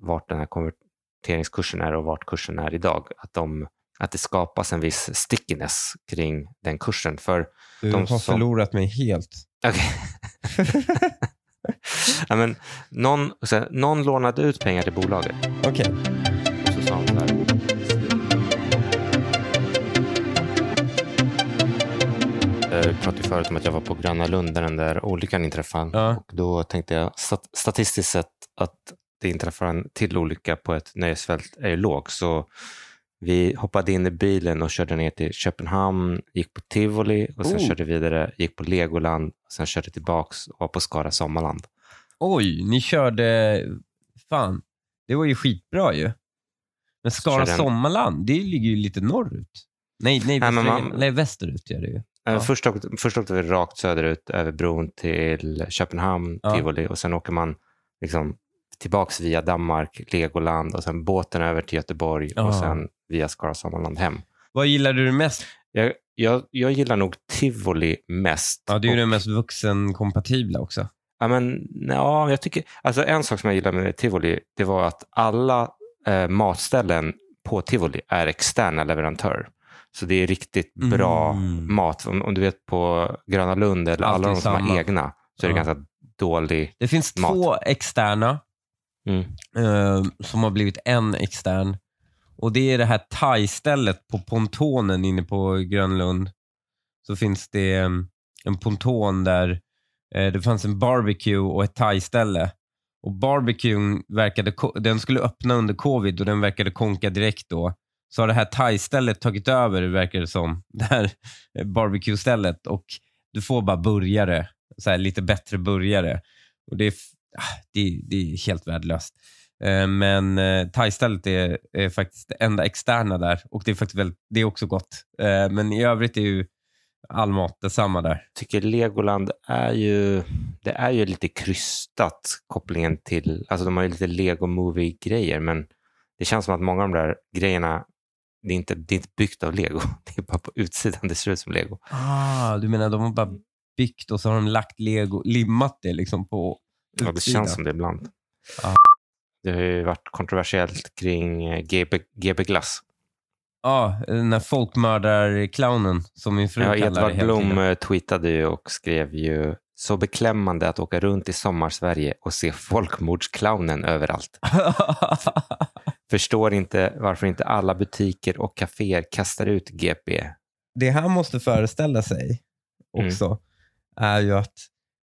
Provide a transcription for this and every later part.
vart den här konverteringskursen är och vart kursen är idag. Att, de, att det skapas en viss stickiness kring den kursen. För Du de har som- förlorat mig helt. Okej. ja, men någon, här, någon lånade ut pengar till bolaget. Okej. Och så sa han så här. Jag pratade förut om att jag var på Gröna Lund där den där olyckan inträffade. Ja. Och då tänkte jag stat- statistiskt sett att det inträffar en till olycka på ett nöjesfält är låg. Så vi hoppade in i bilen och körde ner till Köpenhamn, gick på Tivoli och sen Oh. körde vidare, gick på Legoland, sen körde tillbaks och var på Skara Sommarland. Oj, ni körde... Fan, det var ju skitbra ju. Men Skara Körde Sommarland, det ligger ju lite norrut. Nej, nej, Nej, man- nej västerut gör det ju. Eh, Ja. Först, åkte, först åkte vi rakt söderut över bron till Köpenhamn, Ja. Tivoli och sen åker man liksom tillbaks via Danmark, Legoland och sen båten över till Göteborg Ja. och sen via Skara Sommarland hem. Vad gillade du mest? Jag, jag, jag gillar nog Tivoli mest. Ja, det är ju Och- den mest vuxenkompatibla också. Ja, men, ja, jag tycker, alltså en sak som jag gillar med Tivoli det var att alla eh, matställen på Tivoli är externa leverantörer. Så det är riktigt bra Mm. mat. Om, om du vet på Gröna Lund eller Allt alla de som har samma. egna så är det Ja. ganska dålig. Det finns Mat. två externa Mm. eh, som har blivit en extern. Och Det är det här thai-stället på pontonen inne på Grönlund. Så finns det mm, en ponton där eh, det fanns en barbecue och ett thai-ställe. Och barbecuen verkade, den skulle öppna under covid och den verkade konka direkt då. Så har det här thai-stället tagit över, verkar det som, det här barbecue-stället. Och du får bara burgare, så här, lite bättre burgare. Och det är, det, det är helt värdelöst. Eh, Men eh, thai-stället är, är faktiskt det enda externa där och det är faktiskt väldigt, det är också gott. Eh, Men i övrigt är ju all mat detsamma där. tycker Legoland är ju, det är ju lite krystat kopplingen till, alltså de har ju lite Lego Movie-grejer men det känns som att många av de där grejerna, det är inte, det är inte byggt av Lego. Det är bara på utsidan det ser ut som Lego. Ah, du menar de har bara byggt och så har de lagt lego, limmat det liksom på Ja, det känns som det ibland. Ja. Det har ju varit kontroversiellt kring eh, GB, GB Glass. Ja, den här folkmördarclownen som min fru Ja, kallar det Edvard hela Blom tiden. eh, tweetade ju och skrev ju så beklämmande att åka runt i sommarsverige och se folkmordsclownen överallt. Förstår inte varför inte alla butiker och kaféer kastar ut GP. det han måste föreställa sig Mm. också är ju att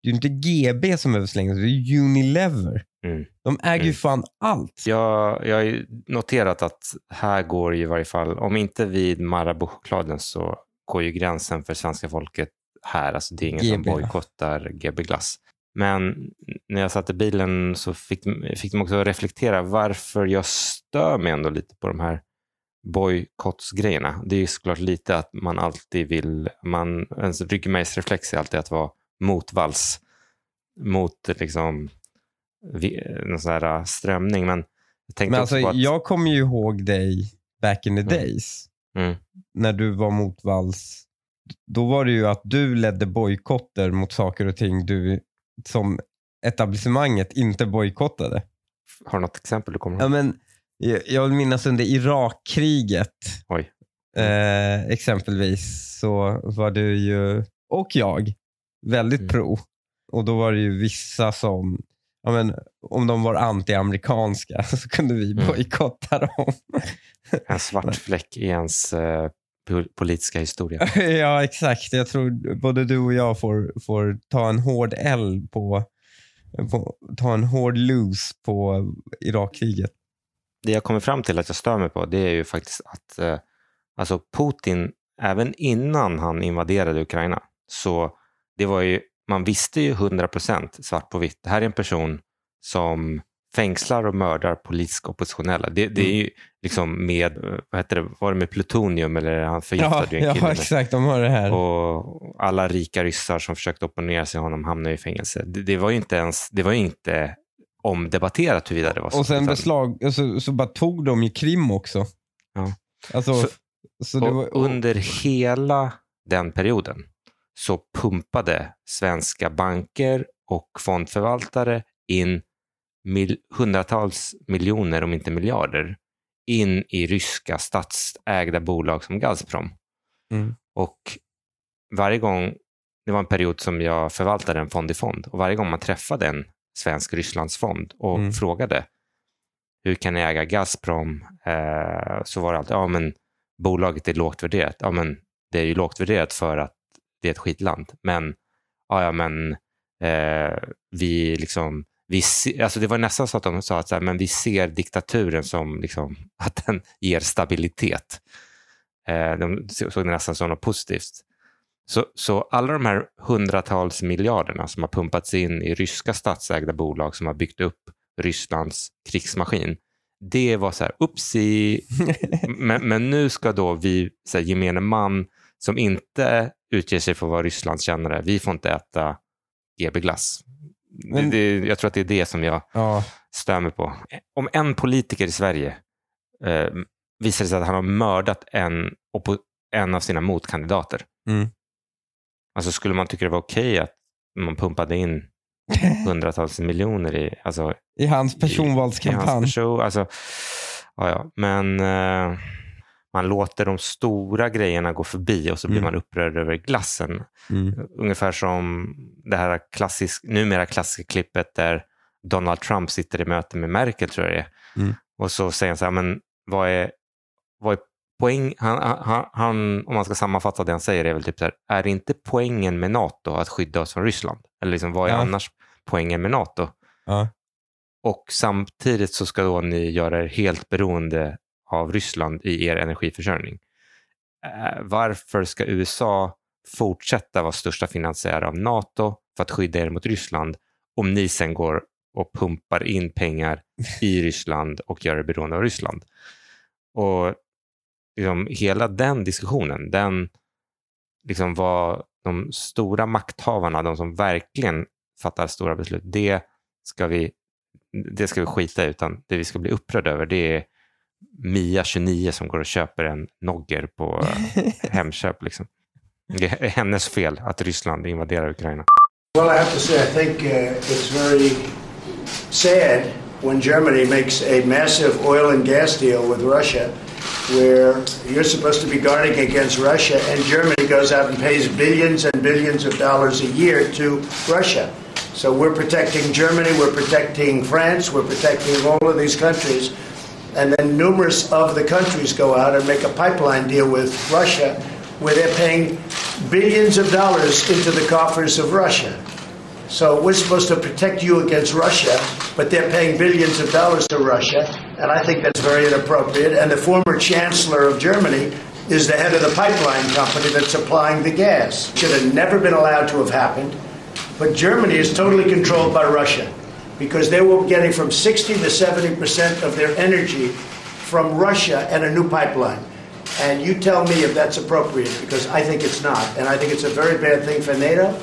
det är inte GB som överslängs, det är Unilever. Mm. De äger ju Mm. fan allt. Jag, jag har ju noterat att här går ju i varje fall, om inte vid Marabou-chokladen så går ju gränsen för svenska folket här. Alltså det är ingen som GB. bojkottar GB Glass. Men när jag satt i bilen så fick, fick de också reflektera varför jag stör mig ändå lite på de här bojkottsgrejerna. Det är ju såklart lite att man alltid vill, man, ens ryggmärgsreflex är alltid att vara motvalls mot liksom någon sån här äh, strömning. Men jag tänkte Men alltså, att, jag kommer ju ihåg dig back in the days. Mm. När du var mot Vals. Då var det ju att du ledde bojkotter mot saker och ting du som etablissemanget inte bojkottade. har du något exempel du kommer Ja, ihåg? men, jag, jag vill minnas under Irakkriget Oj. eh, exempelvis så var du ju, och jag, väldigt Mm. pro. Och då var det ju vissa som, ja, men, om de var anti-amerikanska så kunde vi Mm. bojkotta dem. En svart fläck i ens eh, po- politiska historia. ja, exakt. Jag tror både du och jag får, får ta en hård L på, på ta en hård loose på Irakkriget. Det jag kommer fram till att jag stör mig på det är ju faktiskt att eh, alltså Putin, även innan han invaderade Ukraina, så det var ju, man visste ju 100% svart på vitt. Det här är en person som fängslar och mördar politiskt oppositionella. Det, det är ju liksom med, vad heter det, var det med plutonium eller han Ja, förgiftade ju en kille ja, exakt. De har det här. Och alla rika ryssar som försökte opponera sig honom hamnade i fängelse. Det, det var ju inte ens, det var ju inte omdebatterat huruvida det var så. Och sen beslag, så, så bara tog de ju Krim också. Ja. Alltså, Så- så, det och var, under hela den perioden så pumpade svenska banker och fondförvaltare in mil, hundratals miljoner, om inte miljarder, in i ryska statsägda bolag som Gazprom. Mm. Och varje gång, det var en period som jag förvaltade en fond i fond, och varje gång man träffade en svensk Rysslandsfond och Mm. frågade hur kan ni äga Gazprom, eh, så var det alltid, ja men bolaget är lågt värderat. Ja men det är ju lågt värderat för att det är ett skitland. Men, ja, ja men eh, vi liksom, vi se, alltså det var nästan så att de sa att här, men vi ser diktaturen som liksom, att den ger stabilitet. Eh, de såg det nästan som något positivt. Så, så alla de här hundratals miljarderna som har pumpats in i ryska statsägda bolag som har byggt upp Rysslands krigsmaskin, det var så här, upsi, men, men nu ska då vi, så här, gemene man som inte utger sig för att vara Rysslandskännare, vi får inte äta GB-glass. Men- Det, det, jag tror att det är det som jag Ja, mig på. Om en politiker i Sverige eh, visar sig att han har mördat en, en av sina motkandidater, Mm. alltså skulle man tycka det var okej att man pumpade in hundratals miljoner i, alltså, i hans i personvalskampanj. hans person. Alltså, ja, ja. Men eh, man låter de stora grejerna gå förbi och så blir Mm. man upprörd över glassen. Mm. Ungefär som det här klassisk, numera klassiska klippet där Donald Trump sitter i möte med Merkel, tror jag det är. Mm. Och så säger han så här, men vad är, vad är poäng? Han, han, han, om man ska sammanfatta det han säger, är väl typ så här, är inte poängen med NATO att skydda oss från Ryssland? Eller liksom, vad är Ja. annars poängen med NATO? Ja. Och samtidigt så ska då ni göra er helt beroende av Ryssland i er energiförsörjning. Eh, varför ska USA fortsätta vara största finansiär av NATO för att skydda er mot Ryssland om ni sen går och pumpar in pengar i Ryssland och gör er beroende av Ryssland? Och liksom, hela den diskussionen, den liksom var de stora makthavarna, de som verkligen fattar stora beslut, det ska vi, det ska vi skita i. Utan det vi ska bli upprörda över det är Mia, 29, som går och köper en Nogger på eh, Hemköp. Liksom. Det är hennes fel att Ryssland invaderar Ukraina. Well, I have to say, I think uh, it's very sad when Germany makes a massive oil and gas deal with Russia, where you're supposed to be guarding against Russia, and Germany goes out and pays billions and billions of dollars a year to Russia. So we're protecting Germany, we're protecting France, we're protecting all of these countries. And then numerous of the countries go out and make a pipeline deal with Russia where they're paying billions of dollars into the coffers of Russia. So we're supposed to protect you against Russia, but they're paying billions of dollars to Russia, and I think that's very inappropriate. And the former chancellor of Germany is the head of the pipeline company that's supplying the gas. Should have never been allowed to have happened. But Germany is totally controlled by Russia because they were getting from 60 to 70 percent of their energy from Russia and a new pipeline. And you tell me if that's appropriate because I think it's not. And I think it's a very bad thing for NATO,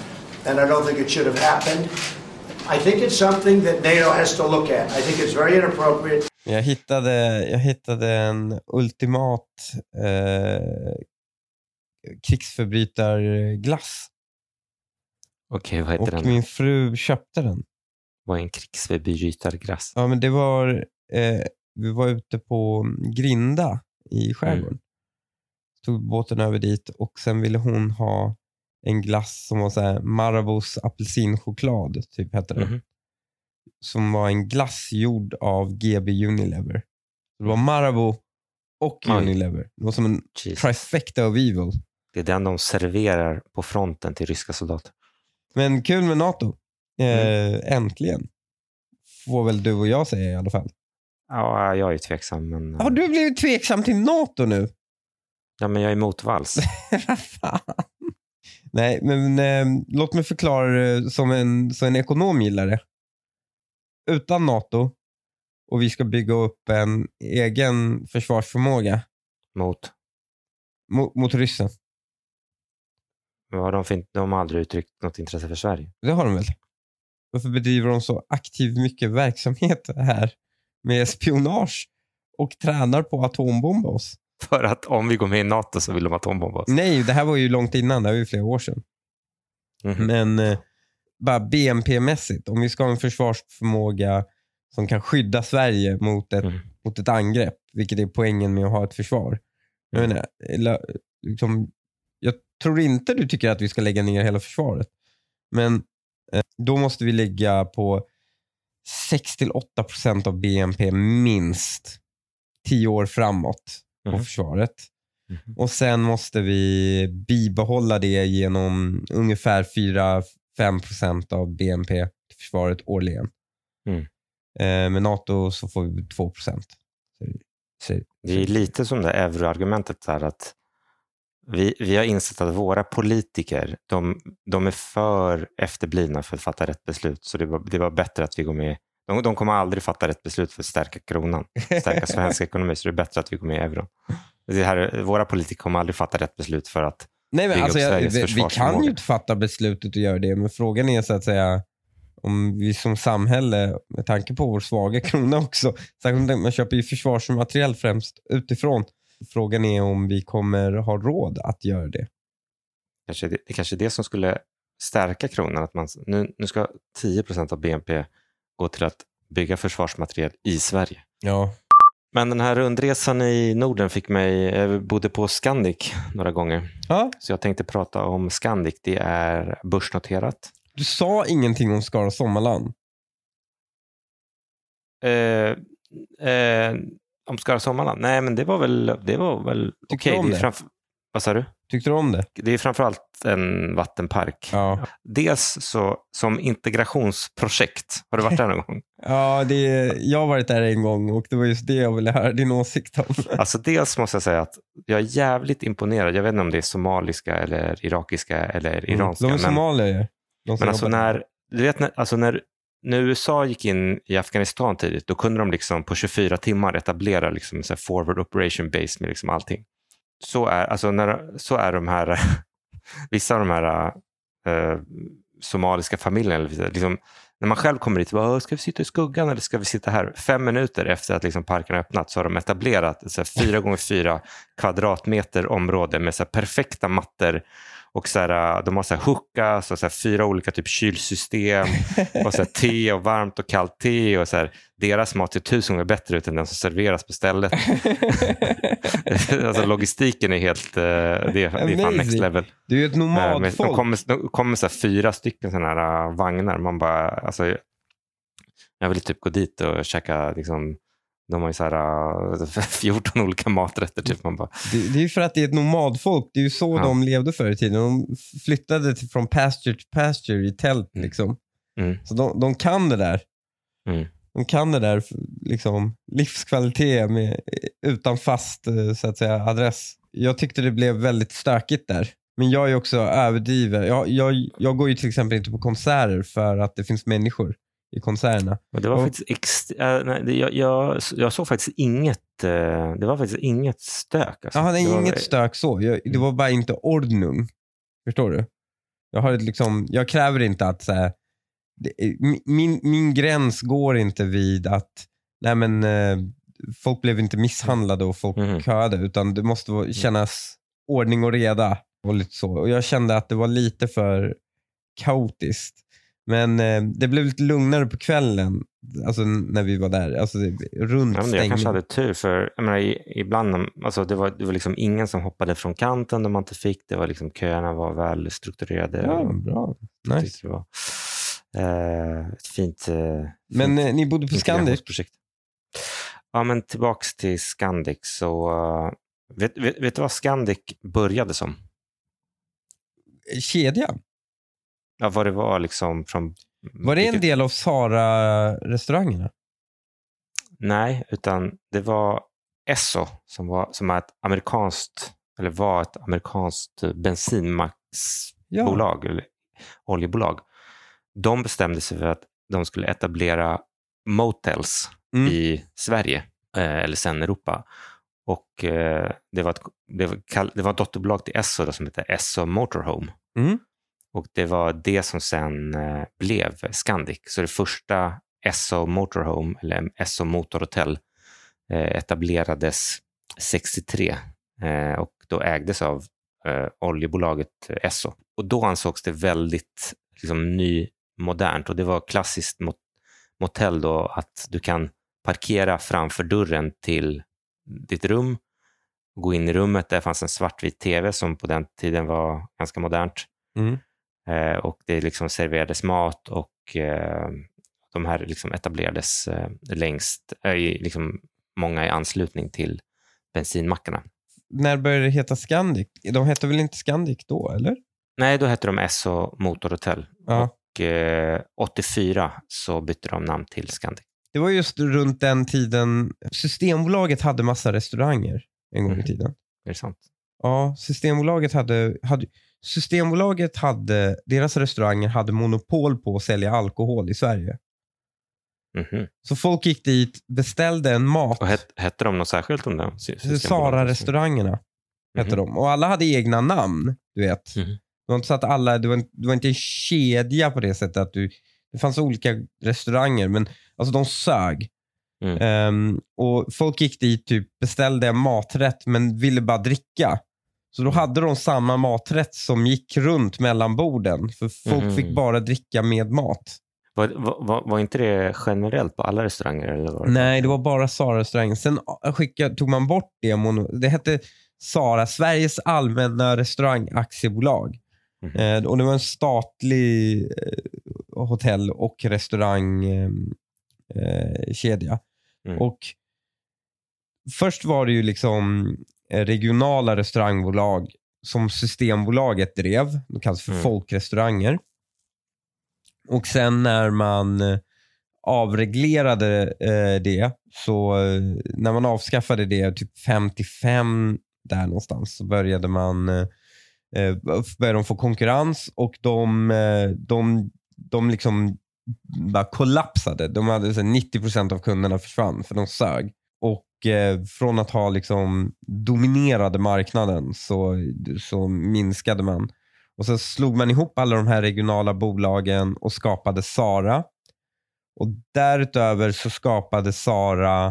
and I don't think it should have happened. I think it's something that NATO has to look at. I think it's very inappropriate. Jag hittade, jag hittade en ultimat eh, krigsförbrytarglass Okej, vad heter och den? min fru köpte den. Vad är en krigsförbrytarglass? Ja, men det var, eh, vi var ute på Grinda i skärgården. Tog båten över dit och sen ville hon ha en glass som var så här Marabous apelsinchoklad, typ hette det. Mhm. Som var en glass gjord av GB Unilever. Det var Marabou och Oj. Unilever. Det var som en Jesus. trifecta of evil. Det är den de serverar på fronten till ryska soldater. Men kul med NATO. Eh, Äntligen. Får väl du och jag säga i alla fall. Ja, jag är tveksam, men, Har du blivit tveksam till NATO nu? ja, men jag är. Vad fan? Nej, men eh, låt mig förklara som en, som en ekonom gillar det. Utan NATO och vi ska bygga upp en egen försvarsförmåga Mot, mot, mot ryssen. har de, för, de har aldrig uttryckt något intresse för Sverige. Det har de väl? Varför bedriver de så aktivt mycket verksamhet här med spionage och tränar på atombomba oss? För att om vi går med i NATO så vill de atombomba oss. Nej, det här var ju långt innan. Det här var ju flera år sedan. Mhm. Men eh, bara BNP-mässigt, om vi ska ha en försvarsförmåga som kan skydda Sverige mot ett, Mm. mot ett angrepp, vilket är poängen med att ha ett försvar. Jag, Mm. menar, eller, liksom, jag tror inte du tycker att vi ska lägga ner hela försvaret. Men då måste vi ligga på 6-8% av BNP minst 10 år framåt på Mhm. försvaret. Mhm. Och sen måste vi bibehålla det genom ungefär 4-5% av BNP till försvaret årligen. Mm. Eh, med NATO så får vi 2%. Så, så, Det är lite som det euroargumentet att vi, vi har insett att våra politiker, de, de är för efterblivna för att fatta rätt beslut. Så det var, det var bättre att vi går med. De, de kommer aldrig fatta rätt beslut för att stärka kronan, stärka svensk ekonomi. Så det är bättre att vi går med i euron. Det här, våra politiker kommer aldrig fatta rätt beslut för att Nej, men bygga alltså, upp jag, Sveriges vi, vi kan ju inte fatta beslutet och göra det, men frågan är så att säga om vi som samhälle, med tanke på vår svaga krona också, särskilt man köper ju försvarsmateriel främst utifrån. Frågan är om vi kommer ha råd att göra det. kanske, det, det kanske är det som skulle stärka kronan. Att man, nu, nu ska 10 procent av BNP gå till att bygga försvarsmateriel i Sverige. Ja. Men den här rundresan i Norden fick mig, jag bodde på Scandic några gånger. ja. Så jag tänkte prata om Scandic. Det är börsnoterat. Du sa ingenting om Skara Sommarland. Eh, eh, om Skara Sommarland? Nej, men det var väl, det var väl okej. om Det framf- vad sa du? Tyckte du om det? Det är framförallt en vattenpark. Ja. Dels så, som integrationsprojekt. Har du varit där någon gång? Ja, det, jag har varit där en gång och det var just det jag ville höra din åsikt om. Alltså dels måste jag säga att jag är jävligt imponerad. Jag vet inte om det är somaliska eller irakiska eller iranska. Mm. De är men, somalier ju. Som men alltså när, du vet, när, alltså när, när USA gick in i Afghanistan tidigt, då kunde de liksom på 24 timmar etablera liksom en här forward operation base med liksom allting. Så är, alltså när, så är de här, vissa av de här eh, somaliska familjerna, liksom, när man själv kommer dit, bara, ska vi sitta i skuggan eller ska vi sitta här? Fem minuter efter att liksom parken har öppnat så har de etablerat så här fyra gånger fyra kvadratmeter område med så här perfekta mattor och så här, de har så här hookahs och så här fyra olika typ kylsystem och så te och varmt och kallt te och så här, deras mat ser tusen gånger bättre ut än den som serveras på stället. alltså logistiken är helt, eh, det, är- det är fan next level. Du är ett Eh, men De kommer, de kommer så fyra stycken sådana här äh, vagnar. Man bara, alltså, jag vill typ gå dit och käka, liksom, de har ju så här, äh, 14 olika maträtter. Typ. Man bara, Det, det är ju för att det är ett nomadfolk. Det är ju så Ja. de levde förr i tiden. De flyttade till, från pasture till pasture i tält. Mm. Liksom. Mm. Så de, de kan det där. Mm. De kan det där, liksom, livskvalitet med, utan fast eh, så att säga, adress. Jag tyckte det blev väldigt stökigt där. Men jag är också överdriven. Jag, jag, jag går ju till exempel inte på konserter för att det finns människor i konserterna. och det var Och- faktiskt ex, äh, nej, jag, jag, jag såg faktiskt inget, äh, det var faktiskt inget stök. Alltså. Jag hade det var, inget stök så. Jag, det var bara inte ordnung. Förstår du? Jag, har ett liksom, jag kräver inte att så här, det, är- min, min gräns går inte vid att nej men, eh, folk blev inte misshandlade och folk Mhm. köade. Utan det måste vara- kännas ordning och reda. Och lite så. Och jag kände att det var lite för kaotiskt. Men eh, det blev lite lugnare på kvällen. Alltså när vi var där. Alltså runt Ja, men jag kanske hade tur, för jag menar, ibland, alltså, det var, det var liksom ingen som hoppade från kanten när man inte fick. Det var liksom, köerna var väl strukturerade. Ja, bra. Nice. det var eh, ett fint, eh, Men fint eh, ni bodde på Scandic? Ja, men tillbaks till Scandic. Så, eh, vet, vet, vet du vad Scandic började som? Kedja? Ja, vad det var liksom från... Var det en del av Sara-restaurangerna? Nej, utan det var Esso som, var, som är ett amerikanskt, eller var ett amerikanskt bensinmacksbolag, eller oljebolag. De bestämde sig för att de skulle etablera motels Mm. i Sverige, eh, eller sen Europa. Och eh, det, var ett, det, var, kall- det var ett dotterbolag till Esso då, som heter Esso Motorhome. Mm. Och det var det som sen eh, blev Scandic. Så det första Esso Motorhome, eller Esso Motorhotell, eh, etablerades 63 eh, och då ägdes av oljebolaget Esso. Och då ansågs det väldigt liksom, nymodernt och det var klassiskt mot motell då att du kan parkera framför dörren till ditt rum, gå in i rummet. Där fanns en svartvit tv som på den tiden var ganska modernt. Mm. Eh, och det liksom serverades mat och eh, de här liksom etablerades eh, längst, liksom många i anslutning till bensinmackarna. När började det heta Scandic? De hette väl inte Scandic då, eller? Nej, då hette de SO Motorhotell. Ja. Och eh, 84 så bytte de namn till Scandic. Det var just runt den tiden Systembolaget hade massa restauranger en gång i Mhm. tiden. Är det sant? Ja, Systembolaget hade, hade, Systembolaget hade, deras restauranger hade monopol på att sälja alkohol i Sverige. Mhm. Så folk gick dit, beställde en mat. Och het, hette de något särskilt om det? Sara-restaurangerna hette Mhm. de. Och alla hade egna namn, du vet. Mhm. Det var inte så att alla, det var, inte- det var inte en kedja på det sättet att du, det fanns olika restauranger, men alltså de sög. Mm. Ehm, och folk gick dit, typ beställde en maträtt men ville bara dricka. Så Mm. då hade de samma maträtt som gick runt mellan borden. För folk Mhm. fick bara dricka med mat. Var, var, var, inte det generellt på alla restauranger? Eller var det Nej, det var bara Sara-restaurangen. Sen ah, skicka, tog man bort det. Det hette Sara, Sveriges allmänna restaurangaktiebolag. Eh, och det var en statlig eh, hotell och restaurangkedja. Eh, kedja. Mm. Och först var det ju liksom eh, regionala restaurangbolag som Systembolaget drev. De kallas för Mm. folkrestauranger. Och sen när man eh, avreglerade eh, det, så eh, när man avskaffade det typ 55 där någonstans så började man eh, eh, började de få konkurrens och de, eh, de, de liksom bara kollapsade. De hade så här, 90% av kunderna försvann för de sög. Eh, från att ha liksom dominerade marknaden så, så minskade man. Och så slog man ihop alla de här regionala bolagen och skapade Sara. Och därutöver så skapade Sara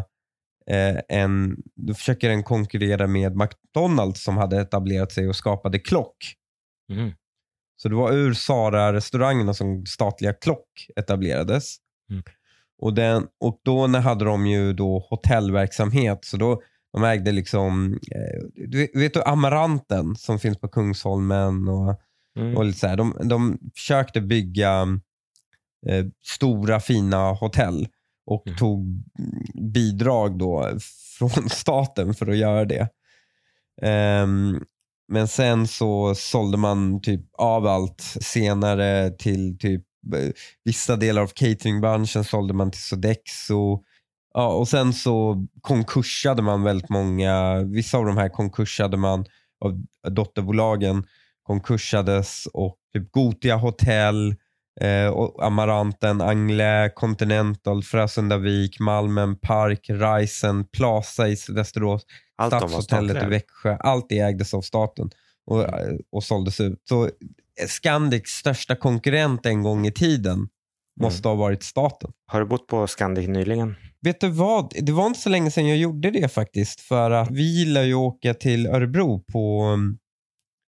eh, en, då försöker den konkurrera med McDonalds som hade etablerat sig och skapade Klock. Mhm. Så det var ur Sara-restaurangerna som statliga Klock etablerades. Mm. Och, den, och då när hade de ju då hotellverksamhet. Så då de ägde liksom, eh, du vet du Amaranten som finns på Kungsholmen och, Mm. och lite så här. De, de försökte bygga eh, stora fina hotell och Mm. tog bidrag då från staten för att göra det. Ehm, men sen så sålde man typ av allt senare till typ vissa delar av cateringbranschen sålde man till Sodexo. Ja, och sen så konkursade man väldigt många, vissa av de här konkursade man av dotterbolagen konkursades och typ Gotia hotell, eh, och Amaranten, Anglais, Continental, Frösundavik, Malmen, Park, Risen, Plaza i Västerås, Allt Stadshotellet i. Växjö. Allt det ägdes av staten och, och såldes ut. Så Scandics största konkurrent en gång i tiden måste ha varit staten. Har du bott på Scandic nyligen? Vet du vad? Det var inte så länge sedan jag gjorde det faktiskt. För att vi gillar ju att åka till Örebro på,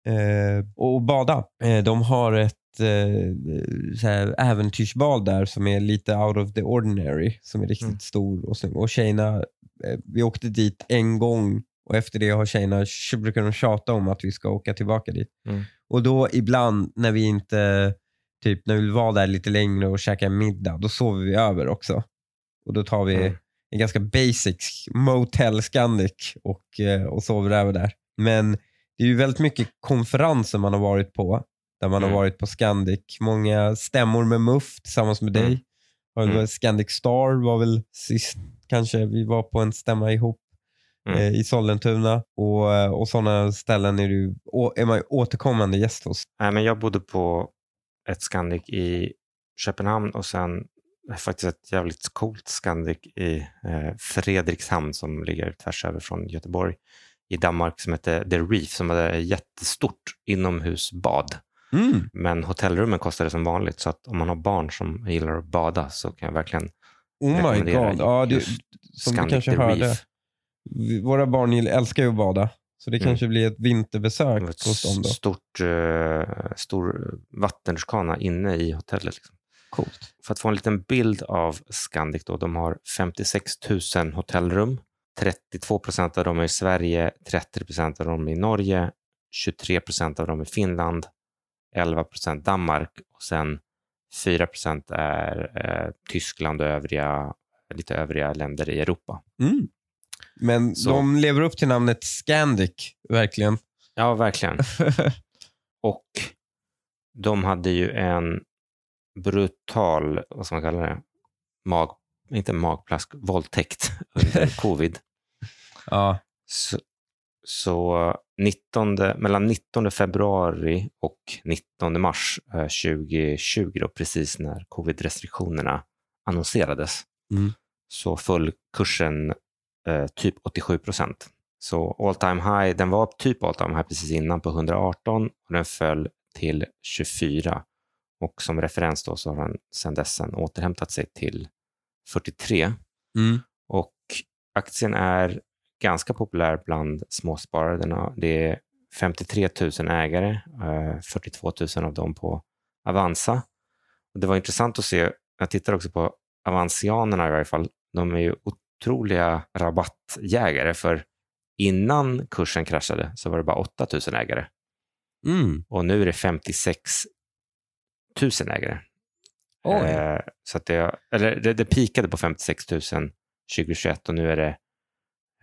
eh, och bada. Eh, de har ett eh, äventyrsbad där som är lite out of the ordinary. Som är riktigt Mm. stor och snygg. Och tjejerna, eh, vi åkte dit en gång och efter det har tjejerna brukar de tjata om att vi ska åka tillbaka dit. Mm. Och då ibland när vi inte, typ när vi vill vara där lite längre och käka middag, då sover vi över också. Och då tar vi Mm. en ganska basic motel Scandic och, eh, och sover över där. Men det är ju väldigt mycket konferenser man har varit på. Där man Mm. har varit på Scandic. Många stämmor med MUF tillsammans med dig. Mm. Mm. Scandic Star var väl sist kanske vi var på en stämma ihop Mm. eh, i Sollentuna. Och, eh, och sådana ställen är, du, är man återkommande gäst hos. Nej, men jag bodde på ett Scandic i Köpenhamn och sen faktiskt ett jävligt coolt Scandic i eh, Fredrikshamn som ligger tvärs över från Göteborg i Danmark som hette The Reef som hade jättestort inomhusbad. Mm. Men hotellrummen kostade som vanligt så att om man har barn som gillar att bada så kan jag verkligen Oh my god. Ja, du, som du Scandic kanske The hörde. Reef. Våra barn älskar ju att bada. Så det Mm. kanske blir ett vinterbesök ett hos dem då. stort, eh, stor vattenrutschkana inne i hotellet. Liksom. Coolt. För att få en liten bild av Scandic, då, de har 56 000 hotellrum. 32 procent av dem är i Sverige, 30 procent av dem är i Norge, 23 procent av dem i Finland, 11 procent Danmark och sen 4 procent är eh, Tyskland och övriga, lite övriga länder i Europa. Mm. Men Så- de lever upp till namnet Scandic, verkligen. Ja, verkligen. Och de hade ju en brutal, vad ska man kalla det, mag, inte magplask, våldtäkt under covid. ja. Så, så 19, mellan 19 februari och 19 mars eh, 2020, då, precis när covid-restriktionerna annonserades, Mm. så föll kursen eh, typ 87 procent. Så all time high, den var typ all time high precis innan på 118 och den föll till 24. Och som referens då så har den sedan dess återhämtat sig till 43. Mm. Och aktien är ganska populär bland småsparare. Det är 53 000 ägare, eh, 42 000 av dem på Avanza. Och det var intressant att se, jag tittar också på Avanzianerna i varje fall, de är ju otroliga rabattjägare för innan kursen kraschade så var det bara 8 000 ägare Mm. och nu är det 56 000 ägare. Eh, så att det, eller det, det pikade på 56 000 2021 och nu är det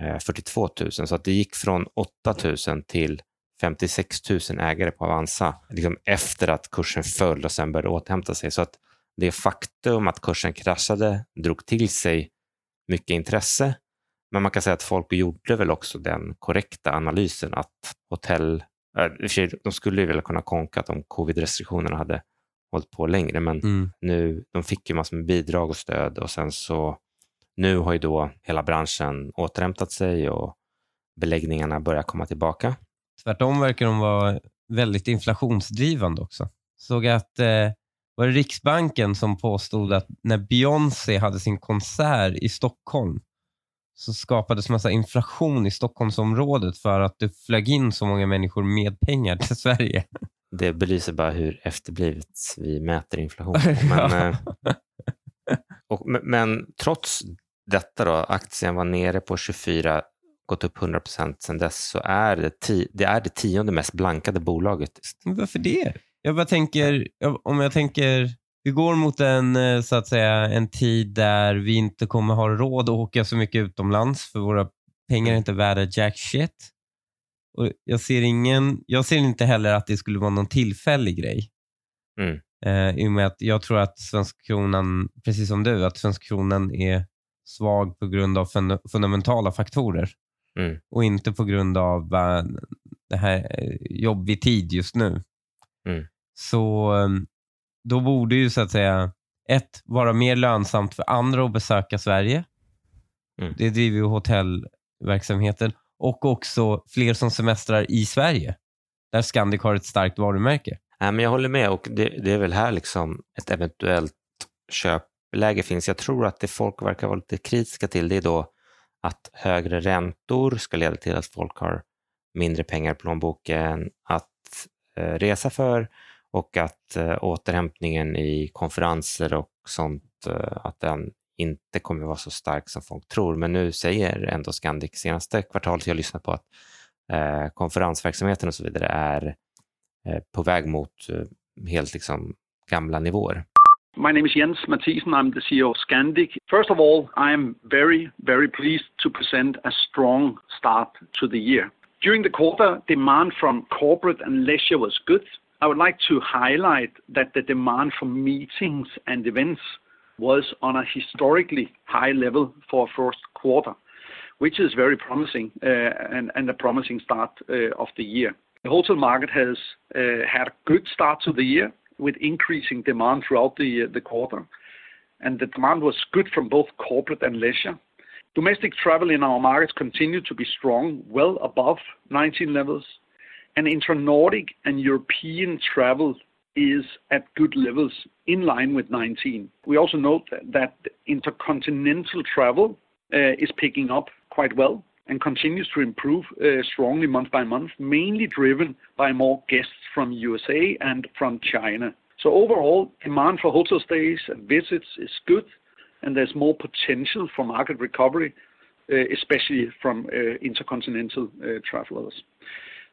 eh, 42 000. Så att det gick från 8 000 till 56 000 ägare på Avanza liksom efter att kursen föll och sen började återhämta sig. Så att det faktum att kursen kraschade drog till sig mycket intresse. Men man kan säga att folk gjorde väl också den korrekta analysen att hotell, äh, de skulle ju väl kunna konkat om covid-restriktionerna hade hållit på längre, men Mm. nu, de fick ju massor med bidrag och stöd och sen så nu har ju då hela branschen återhämtat sig och beläggningarna börjar komma tillbaka. Tvärtom verkar de vara väldigt inflationsdrivande också. Såg att eh, var det Riksbanken som påstod att när Beyoncé hade sin konsert i Stockholm så skapades massa inflation i Stockholmsområdet för att det flög in så många människor med pengar till Sverige. Det belyser bara hur efterblivet vi mäter inflation. Men, eh, och, men, men trots detta då, aktien var nere på 24, gått upp 100 procent sedan dess, så är det, ti, det är det tionde mest blankade bolaget. Men varför det? Jag bara tänker, om jag tänker, vi går mot en, eh, så att säga, en tid där vi inte kommer ha råd att åka så mycket utomlands för våra pengar är inte värda jack shit. Och jag, ser ingen, jag ser inte heller att det skulle vara någon tillfällig grej. Mm. Eh, I och med att jag tror att svenska kronan, precis som du, att svenska kronan är svag på grund av fun- fundamentala faktorer Mm. och inte på grund av eh, det här eh, jobbig tid just nu. Mm. Så eh, då borde ju så att säga ett, vara mer lönsamt för andra att besöka Sverige. Mm. Det driver ju hotellverksamheten och också fler som semestrar i Sverige. Där Scandic har ett starkt varumärke. Nej, men jag håller med och det, det är väl här liksom ett eventuellt köpläge finns. Jag tror att det folk verkar vara lite kritiska till det är då att högre räntor ska leda till att folk har mindre pengar i plånboken att eh, resa för och att eh, återhämtningen i konferenser och sånt, eh, att den inte kommer vara så stark som folk tror. Men nu säger ändå Scandic senaste kvartalet jag lyssnat på att eh, konferensverksamheten och så vidare är eh, på väg mot eh, helt liksom gamla nivåer. My name is Jens Mathisen. I'm the CEO of Scandic. First of all, I am very, very pleased to present a strong start to the year. During the quarter, demand from corporate and leisure was good. I would like to highlight that the demand for meetings and events was on a historically high level for first quarter, which is very promising uh, and, a promising start uh, of the year. The hotel market has uh, had a good start to the year with increasing demand throughout the, the quarter. And the demand was good from both corporate and leisure. Domestic travel in our markets continued to be strong, well above 19 levels. And intra-Nordic and European travel is at good levels in line with 19. We also note that intercontinental travel uh, is picking up quite well and continues to improve uh, strongly month by month, mainly driven by more guests from USA and from China. So overall, demand for hotel stays and visits is good, and there's more potential for market recovery, uh, especially from intercontinental travelers.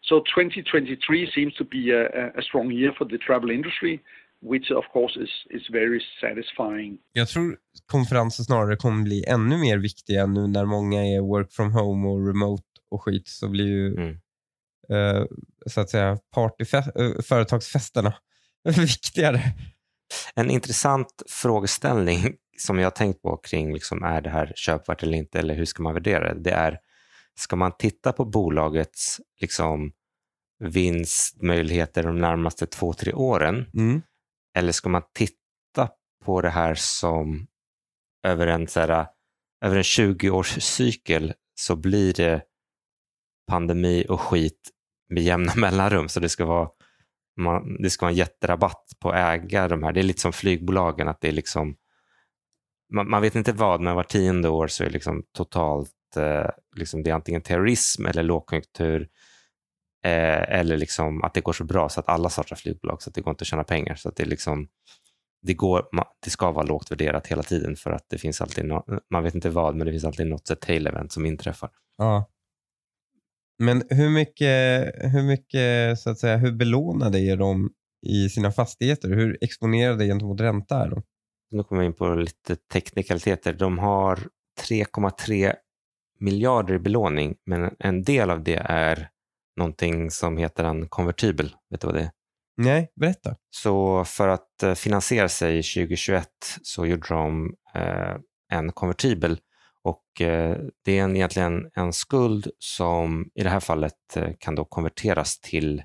So 2023 seems to be a, strong year for the travel industry, which of course is, is very satisfying. Jag tror konferenser snarare kommer bli ännu mer viktiga nu när många är work from home och remote och skit så blir ju Mm. eh, så att säga partyfe- eh, företagsfesterna viktigare. En intressant frågeställning som jag har tänkt på kring liksom, är det här köpvärt eller inte eller hur ska man värdera det? Det är, ska man titta på bolagets liksom, vinstmöjligheter de närmaste två, tre åren Mm. eller ska man titta på det här som över en, så här, över en 20-årscykel så blir det pandemi och skit med jämna mellanrum. Så det ska vara, man, det ska vara en jätterabatt på att äga de här. Det är lite som flygbolagen, att det är liksom, man, man vet inte vad, men var tionde år så är det liksom totalt, eh, liksom det är antingen terrorism eller lågkonjunktur eh, eller liksom att det går så bra så att alla startar flygbolag så att det går inte att tjäna pengar. Så att det, liksom, det, går, man, det ska vara lågt värderat hela tiden för att det finns alltid, no, man vet inte vad, men det finns alltid något tail event som inträffar. Ja. Men hur mycket, hur mycket så att säga, hur belånade är de i sina fastigheter? Hur exponerade gentemot ränta är de? Nu kommer vi in på lite teknikaliteter. De har 3,3 miljarder i belåning, men en del av det är någonting som heter en konvertibel. Vet du vad det är? Nej, berätta. Så för att eh, finansiera sig 2021 så gjorde de eh, en konvertibel och eh, det är en, egentligen en skuld som i det här fallet eh, kan då konverteras till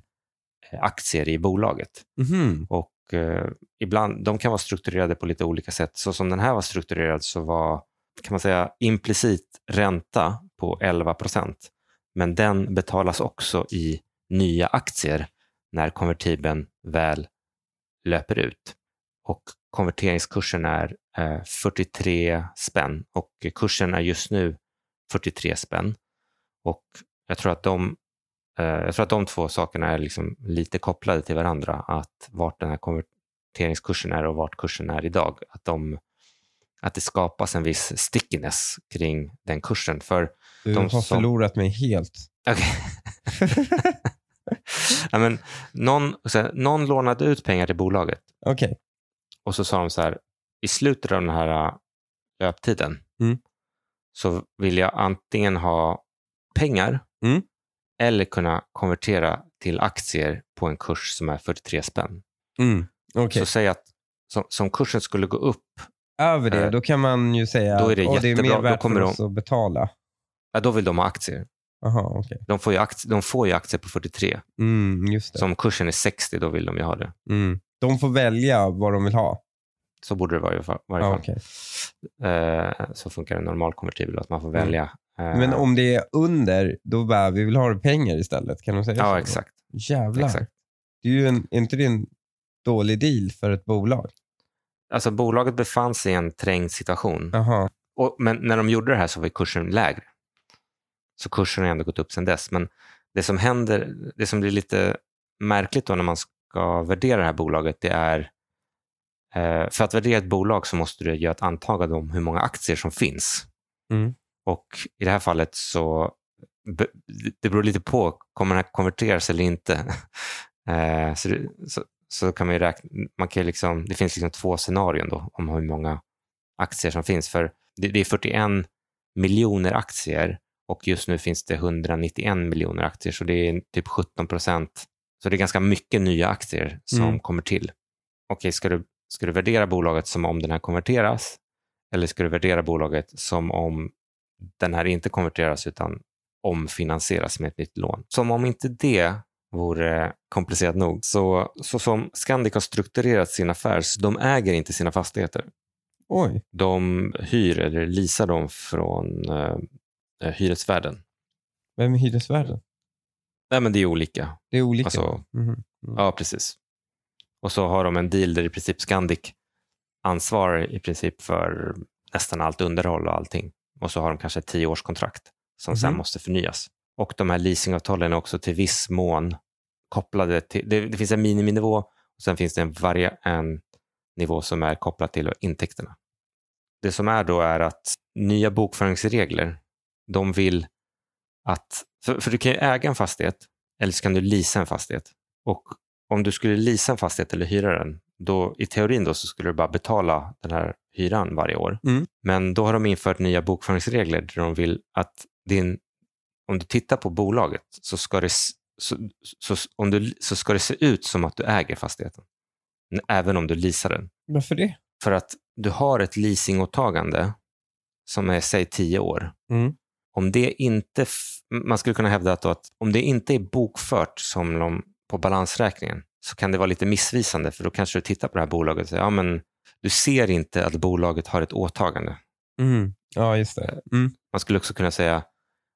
eh, aktier i bolaget. Mhm. Och eh, Eh, ibland, de kan vara strukturerade på lite olika sätt. Så som den här var strukturerad så var, kan man säga, implicit ränta på 11 procent. Men den betalas också i nya aktier när konvertibeln väl löper ut. Och konverteringskursen är eh, 43 spänn och kursen är just nu 43 spänn. Och jag tror att de jag tror att de två sakerna är liksom lite kopplade till varandra. Att vart den här konverteringskursen är och vart kursen är idag. Att, de, att det skapas en viss stickiness kring den kursen. För, Du De har som- förlorat mig helt. okay. ja, men någon, här, någon lånade ut pengar till bolaget Okej. och så sa de så här, i slutet av den här äh, löptiden Mm. så vill jag antingen ha pengar Mm. Eller kunna konvertera till aktier på en kurs som är 43 spänn. Mm. Okej. Så säg att som, som kursen skulle gå upp, Över det, eh, då kan man ju säga då är det att det är mer värt för de- oss att betala. ja, då vill de ha aktier. Jaha, okej. De får, ju aktier, de får ju aktier på 43. Mm. Så om kursen är 60, då vill de ju ha det. Mm. De får välja vad de vill ha. Så borde det vara i va- varje fall. okej. Eh, så funkar en normal konvertibel, att man får välja. Eh, Men om det är under, då bara, vi vill ha pengar istället. Kan de säga så? Ja, exakt. Jävlar. exakt. Det är ju en, är inte det en dålig deal för ett bolag? Alltså, bolaget befann sig i en trängd situation. Jaha. Och, men när de gjorde det här så var kursen lägre. Så kursen har ändå gått upp sedan dess. Men det som händer, det som blir lite märkligt då när man ska värdera det här bolaget, det är för att värdera ett bolag så måste du göra ett antagande om hur många aktier som finns. Mm. Och i det här fallet så det beror lite på, kommer den här konverteras eller inte? eh, så, det, så, så kan man ju räkna, man kan liksom, det finns liksom två scenarion då om hur många aktier som finns. För det, det är 41 miljoner aktier och just nu finns det 191 miljoner aktier, så det är typ 17 procent. Så det är ganska mycket nya aktier som Mm. kommer till. Okej, ska du, ska du värdera bolaget som om den här konverteras? Eller ska du värdera bolaget som om den här inte konverteras utan omfinansieras med ett nytt lån? Som om inte det vore komplicerat nog. Så, så som Scandic har strukturerat sin affär, så de äger inte sina fastigheter. Oj. De hyr eller leasar dem från eh, hyresvärden. Vem är hyresvärden? Nej, men det är olika. Det är olika. Alltså, Mhm. Ja, precis. Och så har de en deal där i princip Scandic ansvarar i princip för nästan allt underhåll och allting. Och så har de kanske ett tioårskontrakt som sen Mhm. måste förnyas. Och de här leasingavtalen är också till viss mån kopplade till, det, det finns en miniminivå Sen finns det en, varia- en nivå som är kopplad till intäkterna. Det som är då är att nya bokföringsregler, de vill att, för, för du kan ju äga en fastighet eller så kan du leasa en fastighet. Och om du skulle leasa en fastighet eller hyra den, då i teorin då så skulle du bara betala den här hyran varje år. Mm. Men då har de infört nya bokföringsregler där de vill att din, om du tittar på bolaget så ska det, så, så, om du, så ska det se ut som att du äger fastigheten. Även om du leasar den. Varför det? För att du har ett leasingåtagande som är, säg 10 år. Mm. Om det inte, man skulle kunna hävda att, då att om det inte är bokfört som de, på balansräkningen så kan det vara lite missvisande för då kanske du tittar på det här bolaget och säger ja, men du ser inte att bolaget har ett åtagande. Mm. Ja, just det. Mm. Man skulle också kunna säga